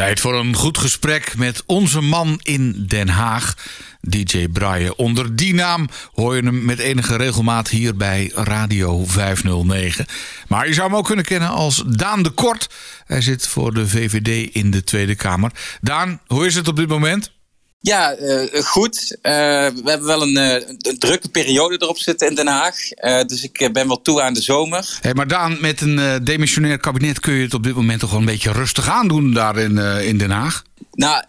Tijd voor een goed gesprek met onze man in Den Haag, DJ Braille. Onder die naam hoor je hem met enige regelmaat hier bij Radio 509. Maar je zou hem ook kunnen kennen als Daan de Kort. Hij zit voor de VVD in de Tweede Kamer. Daan, hoe is het op dit moment? Ja, uh, goed. Uh, we hebben wel een, uh, een, drukke periode erop zitten in Den Haag. dus ik ben wel toe aan de zomer. Hey, maar Daan, met een demissionair kabinet kun je het op dit moment toch wel een beetje rustig aandoen daar in, in Den Haag? Nou,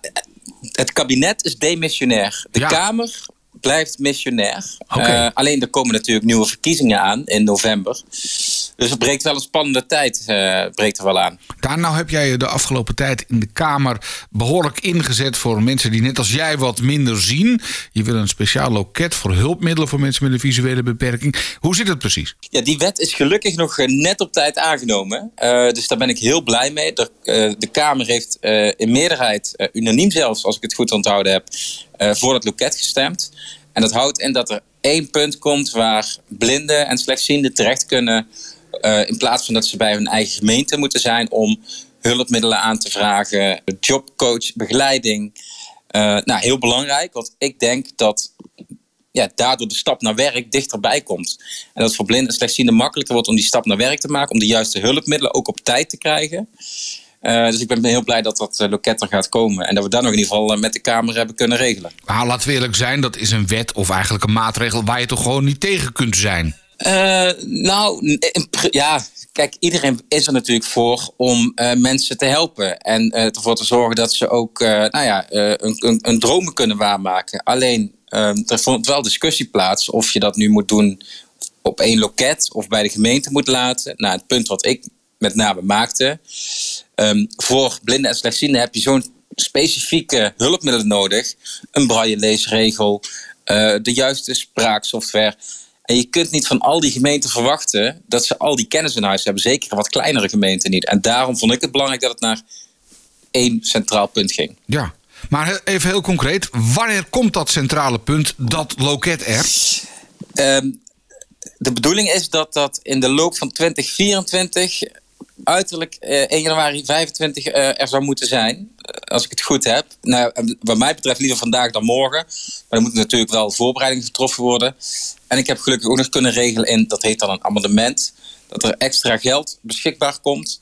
het kabinet is demissionair. De Kamer blijft missionair. Okay. Alleen er komen natuurlijk nieuwe verkiezingen aan in november. Dus het breekt wel een spannende tijd uh, breekt er wel aan. Daar nou heb jij je de afgelopen tijd in de Kamer behoorlijk ingezet voor mensen die net als jij wat minder zien. Je wil een speciaal loket voor hulpmiddelen voor mensen met een visuele beperking. Hoe zit het precies? Ja, die wet is gelukkig nog eh, net op tijd aangenomen. Uh, dus daar ben ik heel blij mee. De, uh, de Kamer heeft in meerderheid, unaniem zelfs als ik het goed onthouden heb, voor het loket gestemd. En dat houdt in dat er één punt komt waar blinden en slechtzienden terecht kunnen. Uh, in plaats van dat ze bij hun eigen gemeente moeten zijn om hulpmiddelen aan te vragen, jobcoach, begeleiding. Uh, nou, heel belangrijk, want ik denk dat ja, daardoor de stap naar werk dichterbij komt. En dat voor blinden en slechtzienden makkelijker wordt om die stap naar werk te maken, om de juiste hulpmiddelen ook op tijd te krijgen. Uh, dus ik ben heel blij dat dat loket er gaat komen. En dat we dat nog in ieder geval met de Kamer hebben kunnen regelen. Maar laten we eerlijk zijn, dat is een wet of eigenlijk een maatregel waar je toch gewoon niet tegen kunt zijn. Uh, nou, ja, kijk, iedereen is er natuurlijk voor om uh, mensen te helpen. En uh, ervoor te zorgen dat ze ook nou ja, een, een, een, dromen kunnen waarmaken. Alleen, er vond wel discussie plaats of je dat nu moet doen op één loket of bij de gemeente moet laten. Nou, het punt wat ik met name maakte. Um, voor blinden en slechtzienden heb je zo'n specifieke hulpmiddelen nodig. Een braille leesregel, de juiste spraaksoftware en je kunt niet van al die gemeenten verwachten dat ze al die kennis in huis hebben. Zeker wat kleinere gemeenten niet. En daarom vond ik het belangrijk dat het naar één centraal punt ging. Ja, maar even heel concreet. Wanneer komt dat centrale punt, dat loket er? Um, de bedoeling is dat dat in de loop van 2024 uiterlijk uh, 1 januari 25 uh, er zou moeten zijn. Als ik het goed heb. Nou, wat mij betreft liever vandaag dan morgen. Maar er moeten natuurlijk wel voorbereidingen getroffen worden. En ik heb gelukkig ook nog kunnen regelen in, dat heet dan een amendement, dat er extra geld beschikbaar komt.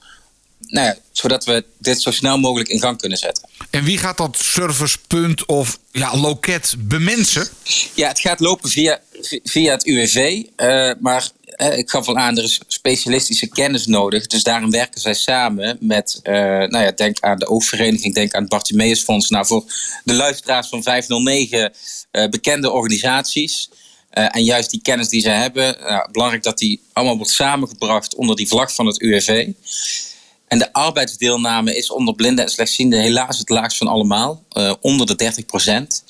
Nou ja, zodat we dit zo snel mogelijk in gang kunnen zetten. En wie gaat dat servicepunt of ja, loket bemensen? Ja, het gaat lopen via, via het UWV. Uh, maar uh, ik gaf al aan, er is specialistische kennis nodig. Dus daarom werken zij samen met, uh, nou ja, denk aan de oogvereniging, denk aan het Bartimeusfonds. Nou, voor de luisteraars van 509 bekende organisaties. En juist die kennis die ze hebben, uh, belangrijk dat die allemaal wordt samengebracht onder die vlag van het UWV. En de arbeidsdeelname is onder blinden en slechtzienden helaas het laagst van allemaal, uh, onder de 30 procent.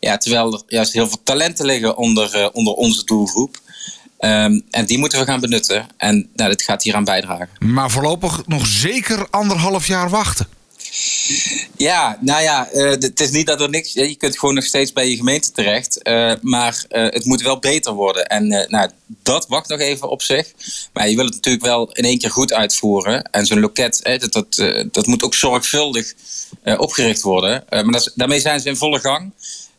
Ja, terwijl er juist heel veel talenten liggen onder, onder onze doelgroep. Um, en die moeten we gaan benutten. En nou, dit gaat hier aan bijdragen. Maar voorlopig nog zeker anderhalf jaar wachten. Ja, nou ja, uh, het is niet dat er niks. Je kunt gewoon nog steeds bij je gemeente terecht. Uh, maar uh, het moet wel beter worden. En nou, dat wacht nog even op zich. Maar je wil het natuurlijk wel in één keer goed uitvoeren. En zo'n loket, dat, dat, dat moet ook zorgvuldig opgericht worden. maar daarmee zijn ze in volle gang.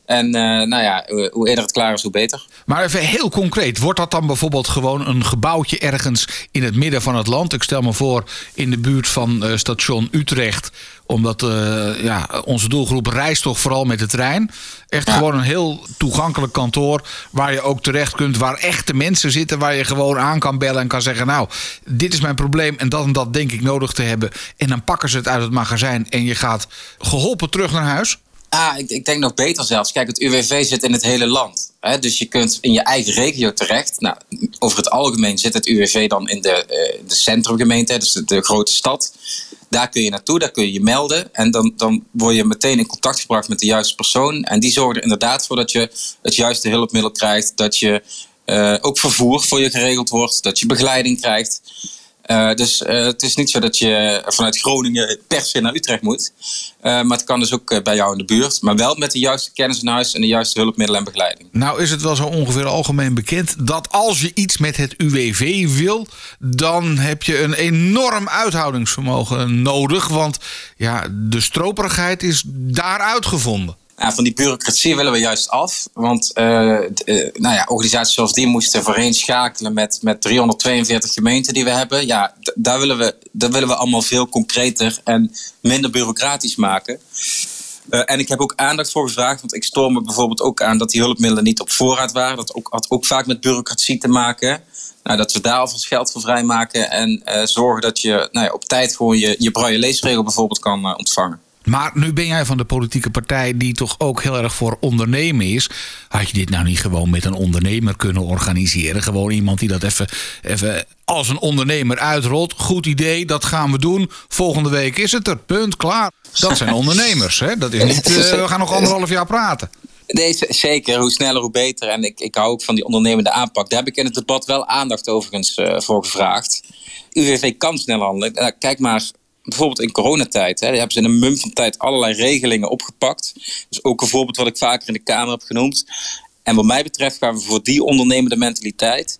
En uh, nou ja, hoe eerder het klaar is, hoe beter. Maar even heel concreet, wordt dat dan bijvoorbeeld gewoon een gebouwtje ergens in het midden van het land? Ik stel me voor in de buurt van uh, station Utrecht, omdat uh, ja, onze doelgroep reist toch vooral met de trein. Echt ja. gewoon een heel toegankelijk kantoor waar je ook terecht kunt, waar echte mensen zitten, waar je gewoon aan kan bellen en kan zeggen: Nou, dit is mijn probleem en dat en dat denk ik nodig te hebben. En dan pakken ze het uit het magazijn en je gaat geholpen terug naar huis. Ah, ik, ik, denk nog beter zelfs. Kijk, het UWV zit in het hele land. Hè? Dus je kunt in je eigen regio terecht. Nou, over het algemeen zit het UWV dan in de, uh, de centrumgemeente, dus de, grote stad. Daar kun je naartoe, daar kun je je melden. En dan, dan word je meteen in contact gebracht met de juiste persoon. En die zorgt er inderdaad voor dat je het juiste hulpmiddel krijgt. Dat je uh, ook vervoer voor je geregeld wordt. Dat je begeleiding krijgt. Uh, dus uh, het is niet zo dat je vanuit Groningen per se naar Utrecht moet. Uh, maar het kan dus ook bij jou in de buurt. Maar wel met de juiste kennis in huis en de juiste hulpmiddelen en begeleiding. Nou is het wel zo ongeveer algemeen bekend dat als je iets met het UWV wil, dan heb je een enorm uithoudingsvermogen nodig. Want ja, de stroperigheid is daar uitgevonden. Van die bureaucratie willen we juist af. Want uh, nou ja, organisaties zoals die moesten voorheen schakelen met, met 342 gemeenten die we hebben. Ja, daar willen we, daar willen we allemaal veel concreter en minder bureaucratisch maken. Uh, en ik heb ook aandacht voor gevraagd, want ik stoor me bijvoorbeeld ook aan dat die hulpmiddelen niet op voorraad waren. Dat ook, had ook vaak met bureaucratie te maken. Nou, dat we daar alvast geld voor vrijmaken en zorgen dat je nou ja, op tijd gewoon je, je braille leesregel bijvoorbeeld kan ontvangen. Maar nu ben jij van de politieke partij die toch ook heel erg voor ondernemen is. Had je dit nou niet gewoon met een ondernemer kunnen organiseren? Gewoon iemand die dat even, even als een ondernemer uitrolt. Goed idee, dat gaan we doen. Volgende week is het er. Punt, klaar. Dat zijn ondernemers. Hè? Dat is niet, uh, we gaan nog anderhalf jaar praten. Nee, zeker. Hoe sneller, hoe beter. En ik, ik hou ook van die ondernemende aanpak. Daar heb ik in het debat wel aandacht overigens uh, voor gevraagd. UWV kan snel handelen. Uh, kijk maar bijvoorbeeld in coronatijd, hè, hebben ze in een mum van tijd allerlei regelingen opgepakt. Dus ook een voorbeeld wat ik vaker in de Kamer heb genoemd. En wat mij betreft gaan we voor die ondernemende mentaliteit.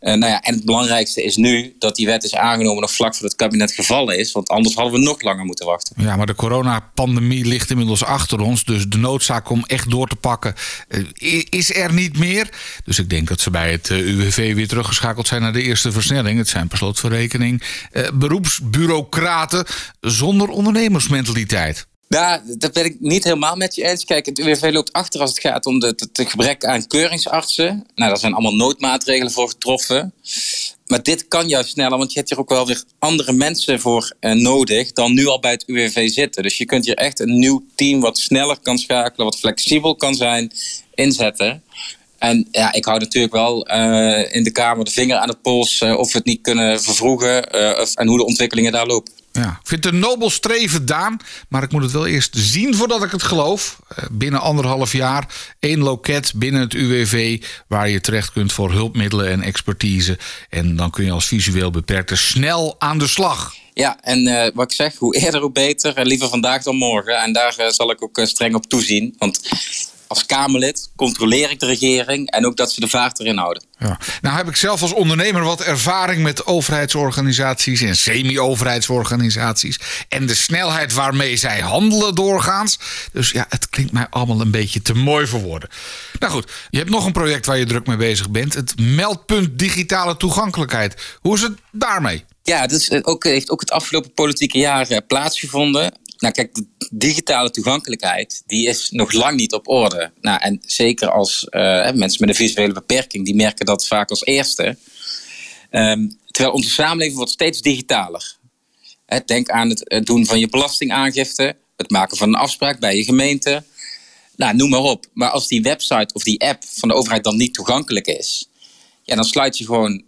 Uh, nou ja, en het belangrijkste is nu dat die wet is aangenomen nog vlak voor het kabinet gevallen is. Want anders hadden we nog langer moeten wachten. Ja, maar de coronapandemie ligt inmiddels achter ons. Dus de noodzaak om echt door te pakken uh, is er niet meer. Dus ik denk dat ze bij het eh, UWV weer teruggeschakeld zijn naar de eerste versnelling. Het zijn per slotverrekening beroepsbureaucraten zonder ondernemersmentaliteit. Ja, dat ben ik niet helemaal met je eens. Kijk, het UWV loopt achter als het gaat om het gebrek aan keuringsartsen. Nou, daar zijn allemaal noodmaatregelen voor getroffen. Maar dit kan juist sneller, want je hebt hier ook wel weer andere mensen voor eh, nodig dan nu al bij het UWV zitten. Dus je kunt hier echt een nieuw team wat sneller kan schakelen, wat flexibel kan zijn, inzetten. En ja, ik hou natuurlijk wel uh, in de Kamer de vinger aan het pols uh, of we het niet kunnen vervroegen uh, of, en hoe de ontwikkelingen daar lopen. Ja, ik vind het een nobel streven, Daan. Maar ik moet het wel eerst zien voordat ik het geloof. Eh, binnen anderhalf jaar één loket binnen het UWV... waar je terecht kunt voor hulpmiddelen en expertise. En dan kun je als visueel beperkte snel aan de slag. Ja, en uh, wat ik zeg, hoe eerder hoe beter. En liever vandaag dan morgen. En daar uh, zal ik ook streng op toezien. Want als Kamerlid controleer ik de regering en ook dat ze de vaart erin houden. Ja. Nou heb ik zelf als ondernemer wat ervaring met overheidsorganisaties en semi-overheidsorganisaties. En de snelheid waarmee zij handelen doorgaans. Dus ja, het klinkt mij allemaal een beetje te mooi voor woorden. Nou goed, je hebt nog een project waar je druk mee bezig bent. Het meldpunt digitale toegankelijkheid. Hoe is het daarmee? Ja, dat is ook, heeft ook het afgelopen politieke jaar eh, plaatsgevonden. Nou, kijk, de digitale toegankelijkheid die is nog lang niet op orde. Nou, en zeker als uh, mensen met een visuele beperking, die merken dat vaak als eerste. Um, terwijl onze samenleving wordt steeds digitaler. He, denk aan het doen van je belastingaangifte, het maken van een afspraak bij je gemeente. Nou, noem maar op. Maar als die website of die app van de overheid dan niet toegankelijk is, ja, dan sluit je gewoon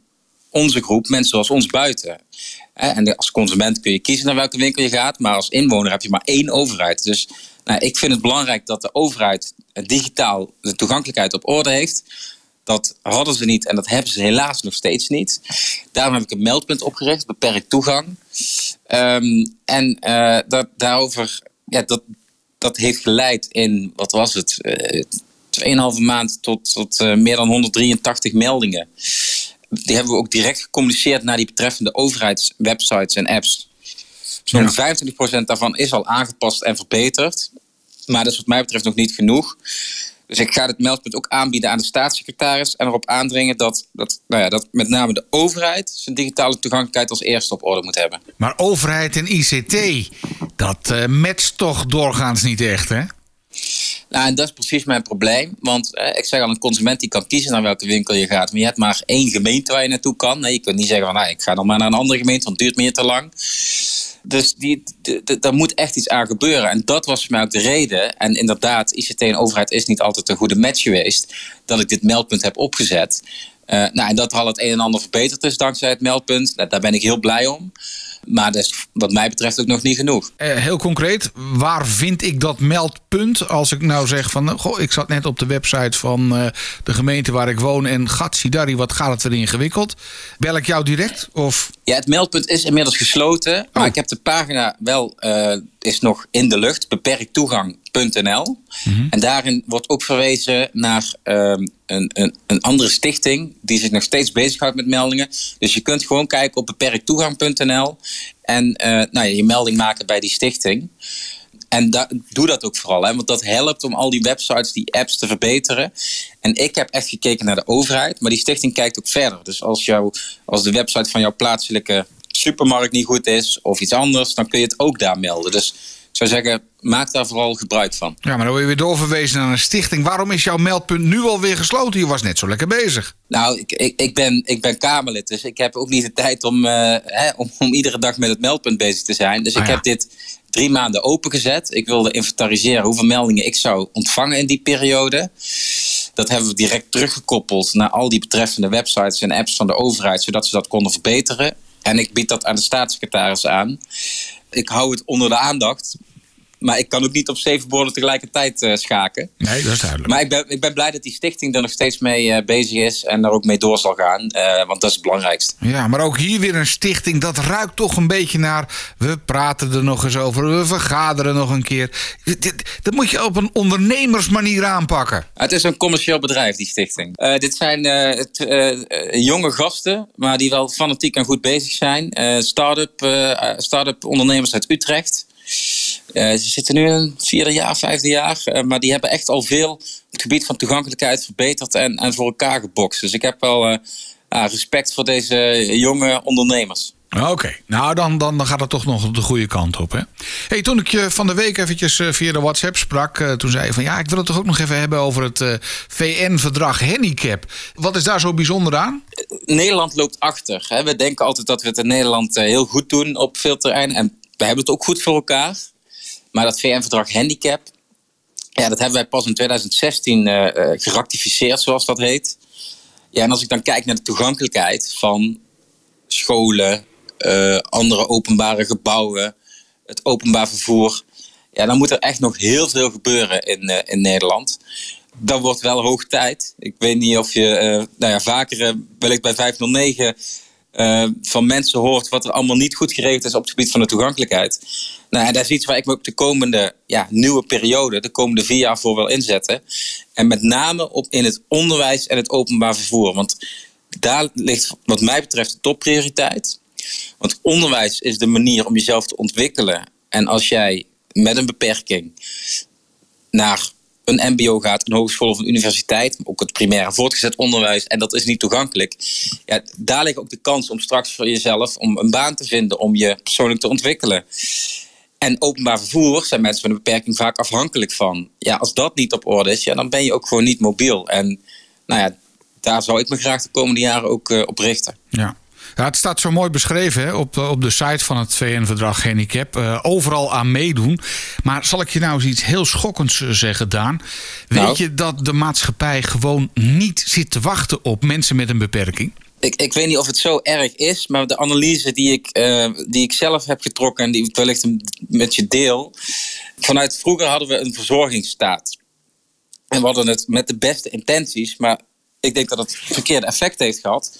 onze groep, mensen zoals ons, buiten. En als consument kun je kiezen naar welke winkel je gaat, maar als inwoner heb je maar één overheid. Dus nou, ik vind het belangrijk dat de overheid digitaal de toegankelijkheid op orde heeft. Dat hadden ze niet en dat hebben ze helaas nog steeds niet. Daarom heb ik een meldpunt opgericht, beperkt toegang. Um, en uh, dat, daarover, ja, dat, dat heeft geleid in, wat was het, uh, 2,5 maand tot, tot uh, meer dan 183 meldingen die hebben we ook direct gecommuniceerd naar die betreffende overheidswebsites en apps. Zo'n ja. 25% daarvan is al aangepast en verbeterd. Maar dat is wat mij betreft nog niet genoeg. Dus ik ga het meldpunt ook aanbieden aan de staatssecretaris en erop aandringen dat, dat, nou ja, dat met name de overheid zijn digitale toegankelijkheid als eerste op orde moet hebben. Maar overheid en ICT, dat uh, matcht toch doorgaans niet echt, hè? Nou, en dat is precies mijn probleem. Want eh, ik zeg al, een consument die kan kiezen naar welke winkel je gaat. Maar je hebt maar één gemeente waar je naartoe kan. Nee, je kunt niet zeggen van, nou, ik ga dan maar naar een andere gemeente, want het duurt meer te lang. Dus die, daar moet echt iets aan gebeuren. En dat was voor mij ook de reden. En inderdaad, ICT en overheid is niet altijd een goede match geweest. Dat ik dit meldpunt heb opgezet. Uh, nou, en dat er al het een en ander verbeterd is dankzij het meldpunt. Nou, daar ben ik heel blij om. Maar dat is wat mij betreft ook nog niet genoeg. Eh, heel concreet, waar vind ik dat meldpunt? Als ik nou zeg van, goh, ik zat net op de website van uh, de gemeente waar ik woon en gatsidari, wat gaat het weer ingewikkeld? Bel ik jou direct? Of? Ja, het meldpunt is inmiddels gesloten, maar oh. ik heb de pagina wel, uh, is nog in de lucht, beperkt Mhm. En daarin wordt ook verwezen naar um, een, een, een andere stichting die zich nog steeds bezighoudt met meldingen. Dus je kunt gewoon kijken op beperkttoegang.nl en uh, nou ja, je melding maken bij die stichting. En da doe dat ook vooral, hè, want dat helpt om al die websites, die apps te verbeteren. En ik heb echt gekeken naar de overheid, maar die stichting kijkt ook verder. Dus als, jou, als de website van jouw plaatselijke supermarkt niet goed is of iets anders, dan kun je het ook daar melden. Dus zou zeggen, maak daar vooral gebruik van. Ja, maar dan word je weer doorverwezen naar een stichting. Waarom is jouw meldpunt nu alweer gesloten? Je was net zo lekker bezig. Nou, ik, ik, ik ben, ik ben Kamerlid, dus ik heb ook niet de tijd om, uh, hè, om, om iedere dag met het meldpunt bezig te zijn. Dus ik ah, heb dit drie maanden opengezet. Ik wilde inventariseren hoeveel meldingen ik zou ontvangen in die periode. Dat hebben we direct teruggekoppeld naar al die betreffende websites en apps van de overheid, zodat ze dat konden verbeteren. En ik bied dat aan de staatssecretaris aan. Ik hou het onder de aandacht. Maar ik kan ook niet op zeven borden tegelijkertijd uh, schaken. Nee, dat is duidelijk. Maar ik ben, ik ben blij dat die stichting er nog steeds mee uh, bezig is. En daar ook mee door zal gaan. Uh, want dat is het belangrijkste. Ja, maar ook hier weer een stichting. Dat ruikt toch een beetje naar... We praten er nog eens over. We vergaderen nog een keer. Dat moet je op een ondernemersmanier aanpakken. Het is een commercieel bedrijf, die stichting. dit zijn jonge gasten. Maar die wel fanatiek en goed bezig zijn. Start-up start ondernemers uit Utrecht. Uh, ze zitten nu in een vierde jaar, vijfde jaar. Uh, maar die hebben echt al veel op het gebied van toegankelijkheid verbeterd en, en voor elkaar gebokst. Dus ik heb wel uh, respect voor deze jonge ondernemers. Oké, nou dan, dan, dan gaat het toch nog de goede kant op. Hè? Hey, toen ik je van de week eventjes via de WhatsApp sprak, toen zei je van ja, ik wil het toch ook nog even hebben over het VN-verdrag handicap. Wat is daar zo bijzonder aan? Nederland loopt achter. Hè? We denken altijd dat we het in Nederland heel goed doen op veel terreinen. En we hebben het ook goed voor elkaar. Maar dat VN-verdrag handicap, ja, dat hebben wij pas in 2016 uh, geratificeerd, zoals dat heet. Ja, en als ik dan kijk naar de toegankelijkheid van scholen, uh, andere openbare gebouwen, het openbaar vervoer, ja, dan moet er echt nog heel veel gebeuren in, uh, in Nederland. Dan wordt wel hoog tijd. Ik weet niet of je, uh, nou ja, vaker wellicht bij 509 uh, van mensen hoort wat er allemaal niet goed geregeld is op het gebied van de toegankelijkheid. Nou, en dat is iets waar ik me ook de komende ja, nieuwe periode, de komende vier jaar voor wil inzetten. En met name op, in het onderwijs en het openbaar vervoer. Want daar ligt wat mij betreft de topprioriteit. Want onderwijs is de manier om jezelf te ontwikkelen. En als jij met een beperking naar een MBO gaat, een hogeschool of een universiteit, ook het primair voortgezet onderwijs, en dat is niet toegankelijk. Ja, daar ligt ook de kans om straks voor jezelf om een baan te vinden, om je persoonlijk te ontwikkelen. En openbaar vervoer zijn mensen met een beperking vaak afhankelijk van. Ja, als dat niet op orde is, ja, dan ben je ook gewoon niet mobiel. En nou ja, daar zou ik me graag de komende jaren ook uh, op richten. Ja. Ja, het staat zo mooi beschreven hè, op, op de site van het VN-verdrag Handicap. Uh, overal aan meedoen. Maar zal ik je nou eens iets heel schokkends eh, zeggen, Daan? Weet nou. je dat de maatschappij gewoon niet zit te wachten op mensen met een beperking? Ik, ik weet niet of het zo erg is, maar de analyse die ik, uh, die ik zelf heb getrokken en die ik wellicht met je deel. Vanuit vroeger hadden we een verzorgingsstaat. En we hadden het met de beste intenties, maar ik denk dat het verkeerde effect heeft gehad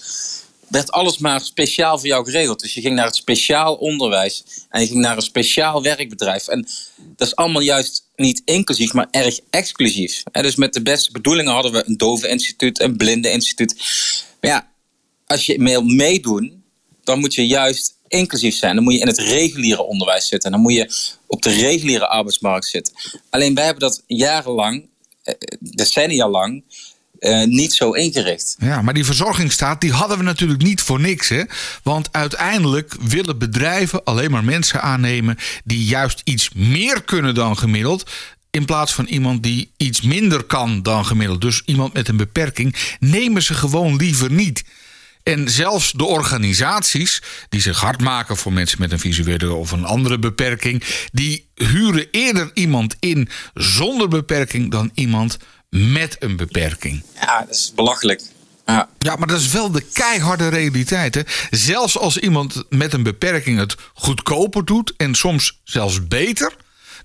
werd alles maar speciaal voor jou geregeld. Dus je ging naar het speciaal onderwijs en je ging naar een speciaal werkbedrijf. En dat is allemaal juist niet inclusief, maar erg exclusief. En dus met de beste bedoelingen hadden we een dove instituut, een blinde instituut. Maar ja, als je wil meedoen, dan moet je juist inclusief zijn. Dan moet je in het reguliere onderwijs zitten. Dan moet je op de reguliere arbeidsmarkt zitten. Alleen wij hebben dat jarenlang, eh, decennia lang, uh, niet zo ingericht. Ja, maar die verzorgingsstaat die hadden we natuurlijk niet voor niks. Hè? Want uiteindelijk willen bedrijven alleen maar mensen aannemen die juist iets meer kunnen dan gemiddeld. In plaats van iemand die iets minder kan dan gemiddeld. Dus iemand met een beperking nemen ze gewoon liever niet. En zelfs de organisaties die zich hard maken voor mensen met een visuele of een andere beperking, die huren eerder iemand in zonder beperking dan iemand met een beperking. Ja, dat is belachelijk. Ja. ja, maar dat is wel de keiharde realiteit. Hè? Zelfs als iemand met een beperking het goedkoper doet en soms zelfs beter,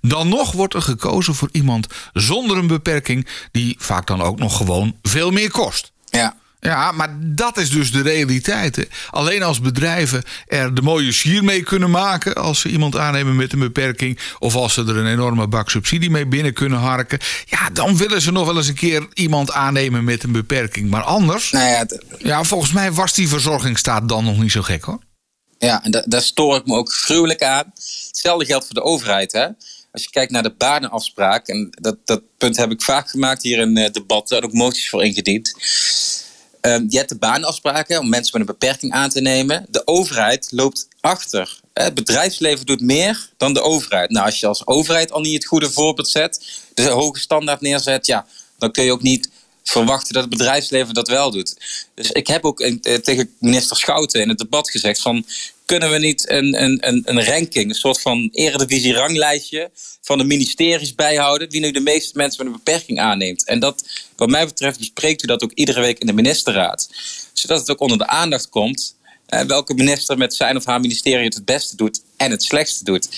dan nog wordt er gekozen voor iemand zonder een beperking, die vaak dan ook nog gewoon veel meer kost. Ja. Ja, maar dat is dus de realiteit. Hè. Alleen als bedrijven er de mooie sier mee kunnen maken... als ze iemand aannemen met een beperking... of als ze er een enorme bak subsidie mee binnen kunnen harken... ja, dan willen ze nog wel eens een keer iemand aannemen met een beperking. Maar anders... Nou ja, ja, volgens mij was die verzorgingsstaat dan nog niet zo gek, hoor. Ja, en daar stoor ik me ook gruwelijk aan. Hetzelfde geldt voor de overheid, hè als je kijkt naar de banenafspraak, en dat, dat punt heb ik vaak gemaakt hier in uh, debatten en ook moties voor ingediend. Ehm, je hebt de baanafspraken om mensen met een beperking aan te nemen. De overheid loopt achter. Het bedrijfsleven doet meer dan de overheid. Nou, als je als overheid al niet het goede voorbeeld zet, de hoge standaard neerzet, ja, dan kun je ook niet verwachten dat het bedrijfsleven dat wel doet. Dus ik heb ook eh, tegen minister Schouten in het debat gezegd van kunnen we niet een, een, een ranking, een soort van eredivisie-ranglijstje van de ministeries bijhouden wie nu de meeste mensen met een beperking aanneemt. En dat, wat mij betreft, bespreekt u dat ook iedere week in de ministerraad. Zodat het ook onder de aandacht komt eh, welke minister met zijn of haar ministerie het het beste doet en het slechtste doet.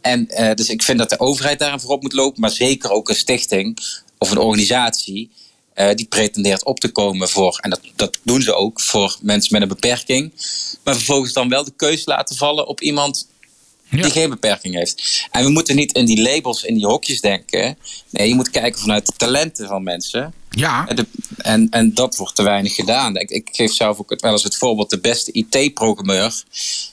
En eh, dus ik vind dat de overheid daarin voorop moet lopen, maar zeker ook een stichting of een organisatie uh, die pretendeert op te komen voor, en dat, dat doen ze ook, voor mensen met een beperking. Maar vervolgens dan wel de keuze laten vallen op iemand die geen beperking heeft. En we moeten niet in die labels, in die hokjes denken. Nee, je moet kijken vanuit de talenten van mensen. Ja. En, en, en dat wordt te weinig gedaan. Ik, ik geef zelf ook wel eens het voorbeeld: de beste IT-programmeur,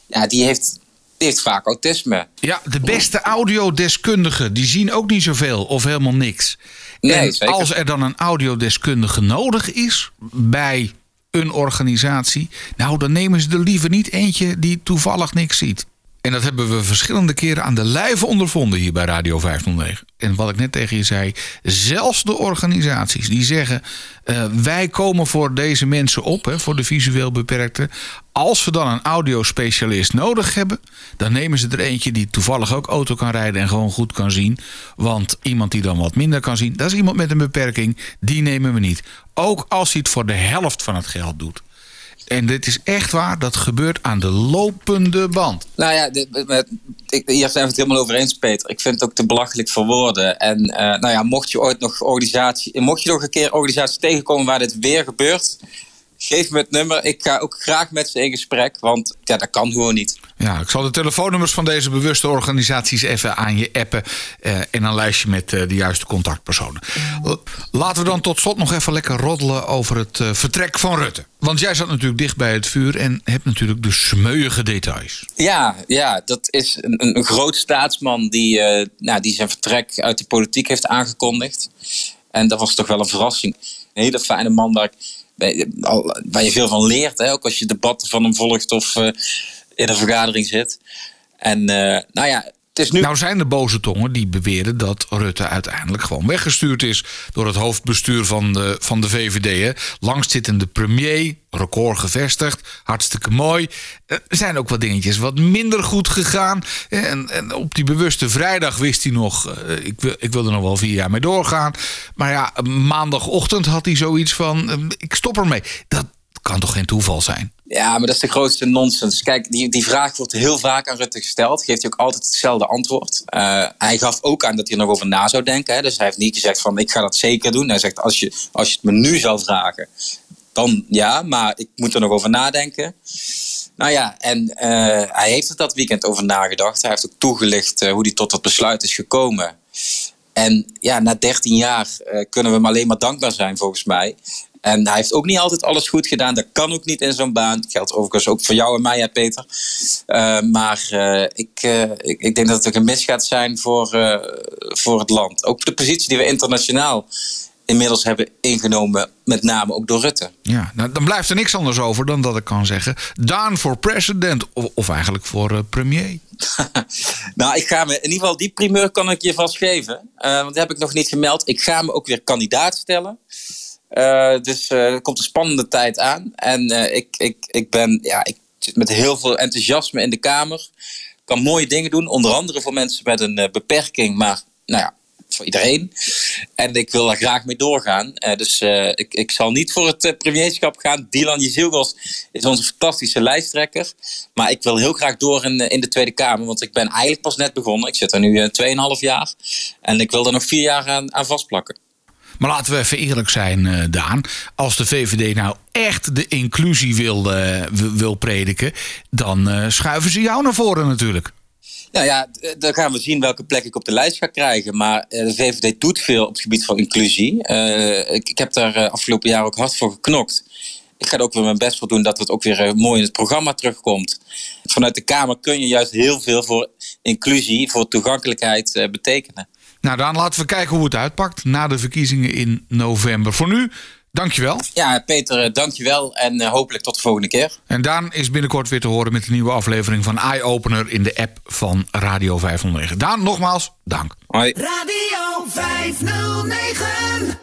ja, die heeft die heeft vaak autisme. Ja, de beste audiodeskundigen, die zien ook niet zoveel of helemaal niks. Nee, en als er dan een audiodeskundige nodig is bij een organisatie, nou dan nemen ze er liever niet eentje die toevallig niks ziet. En dat hebben we verschillende keren aan de lijve ondervonden hier bij Radio 509. En wat ik net tegen je zei, zelfs de organisaties die zeggen: uh, wij komen voor deze mensen op, hè, voor de visueel beperkten. Als we dan een audiospecialist nodig hebben, dan nemen ze er eentje die toevallig ook auto kan rijden en gewoon goed kan zien. Want iemand die dan wat minder kan zien, dat is iemand met een beperking, die nemen we niet. Ook als hij het voor de helft van het geld doet. En dit is echt waar, dat gebeurt aan de lopende band. Nou ja, ik, hier zijn we het helemaal over eens, Peter. Ik vind het ook te belachelijk voor woorden. En uh, nou ja, mocht je ooit nog organisatie, mocht je nog een keer organisatie tegenkomen waar dit weer gebeurt, geef me het nummer. Ik ga ook graag met ze in gesprek, want ja, dat kan gewoon niet. Ja, ik zal de telefoonnummers van deze bewuste organisaties even aan je appen. Uh, en een lijstje met uh, de juiste contactpersonen. Laten we dan tot slot nog even lekker roddelen over het uh, vertrek van Rutte. Want jij zat natuurlijk dicht bij het vuur en hebt natuurlijk de smeuïge details. Ja, ja dat is een, een groot staatsman die, nou, die zijn vertrek uit de politiek heeft aangekondigd. En dat was toch wel een verrassing. Een hele fijne man waar, ik, waar je veel van leert. Hè? Ook als je debatten van hem volgt of in een vergadering zit. En uh, nou ja, is nu... Nou zijn er boze tongen die beweren dat Rutte uiteindelijk gewoon weggestuurd is door het hoofdbestuur van de, van de VVD. Hè. Premier, record gevestigd, hartstikke mooi. Er zijn ook wat dingetjes wat minder goed gegaan. En, en op die bewuste vrijdag wist hij nog, eh, ik, wil, ik wil er nog wel vier jaar mee doorgaan. Maar ja, maandagochtend had hij zoiets van, eh, ik stop ermee. Dat kan toch geen toeval zijn? Ja, maar dat is de grootste nonsens. Kijk, die, die vraag wordt heel vaak aan Rutte gesteld. Geeft hij ook altijd hetzelfde antwoord. Uh, hij gaf ook aan dat hij er nog over na zou denken. Hè. Dus hij heeft niet gezegd van ik ga dat zeker doen. Hij zegt als je, als je het me nu zou vragen, dan ja, maar ik moet er nog over nadenken. Nou ja, en uh, hij heeft er dat weekend over nagedacht. Hij heeft ook toegelicht uh, hoe hij tot dat besluit is gekomen. En ja, na 13 jaar kunnen we hem alleen maar dankbaar zijn, volgens mij. En hij heeft ook niet altijd alles goed gedaan. Dat kan ook niet in zo'n baan. Dat geldt overigens ook voor jou en mij, hè, Peter. Uh, maar uh, ik, uh, ik, ik, denk dat het ook een mis gaat zijn voor, voor het land. Ook de positie die we internationaal inmiddels hebben ingenomen, met name ook door Rutte. Ja, nou, dan blijft er niks anders over dan dat ik kan zeggen: Daan voor president, of, of eigenlijk voor premier. nou, ik ga me in ieder geval die primeur kan ik je vast geven, want dat heb ik nog niet gemeld. Ik ga me ook weer kandidaat stellen. Uh, dus uh, er komt een spannende tijd aan. En uh, ik, ik, ik, ben, ja, ik zit met heel veel enthousiasme in de Kamer. Kan mooie dingen doen, onder andere voor mensen met een beperking. Maar nou ja, voor iedereen. En ik wil daar graag mee doorgaan. dus ik, ik zal niet voor het premierschap gaan. Dylan Jezilgos is onze fantastische lijsttrekker. Maar ik wil heel graag door in, in de Tweede Kamer. Want ik ben eigenlijk pas net begonnen. Ik zit er nu 2,5 jaar. En ik wil er nog vier jaar aan, aan vastplakken. Maar laten we even eerlijk zijn, uh, Daan. Als de VVD nou echt de inclusie wil, uh, wil prediken, dan uh, schuiven ze jou naar voren natuurlijk. Nou ja, dan gaan we zien welke plek ik op de lijst ga krijgen. Maar de VVD doet veel op het gebied van inclusie. Ik, ik, heb daar afgelopen jaar ook hard voor geknokt. Ik ga er ook weer mijn best voor doen dat het ook weer mooi in het programma terugkomt. Vanuit de Kamer kun je juist heel veel voor inclusie, voor toegankelijkheid betekenen. Nou, dan laten we kijken hoe het uitpakt na de verkiezingen in november. Voor nu, dankjewel. Ja, Peter, eh, dankjewel. En uh, hopelijk tot de volgende keer. En Daan is binnenkort weer te horen met een nieuwe aflevering van Eye Opener in de app van Radio 509. Daan, nogmaals, dank. Hoi. Radio 509.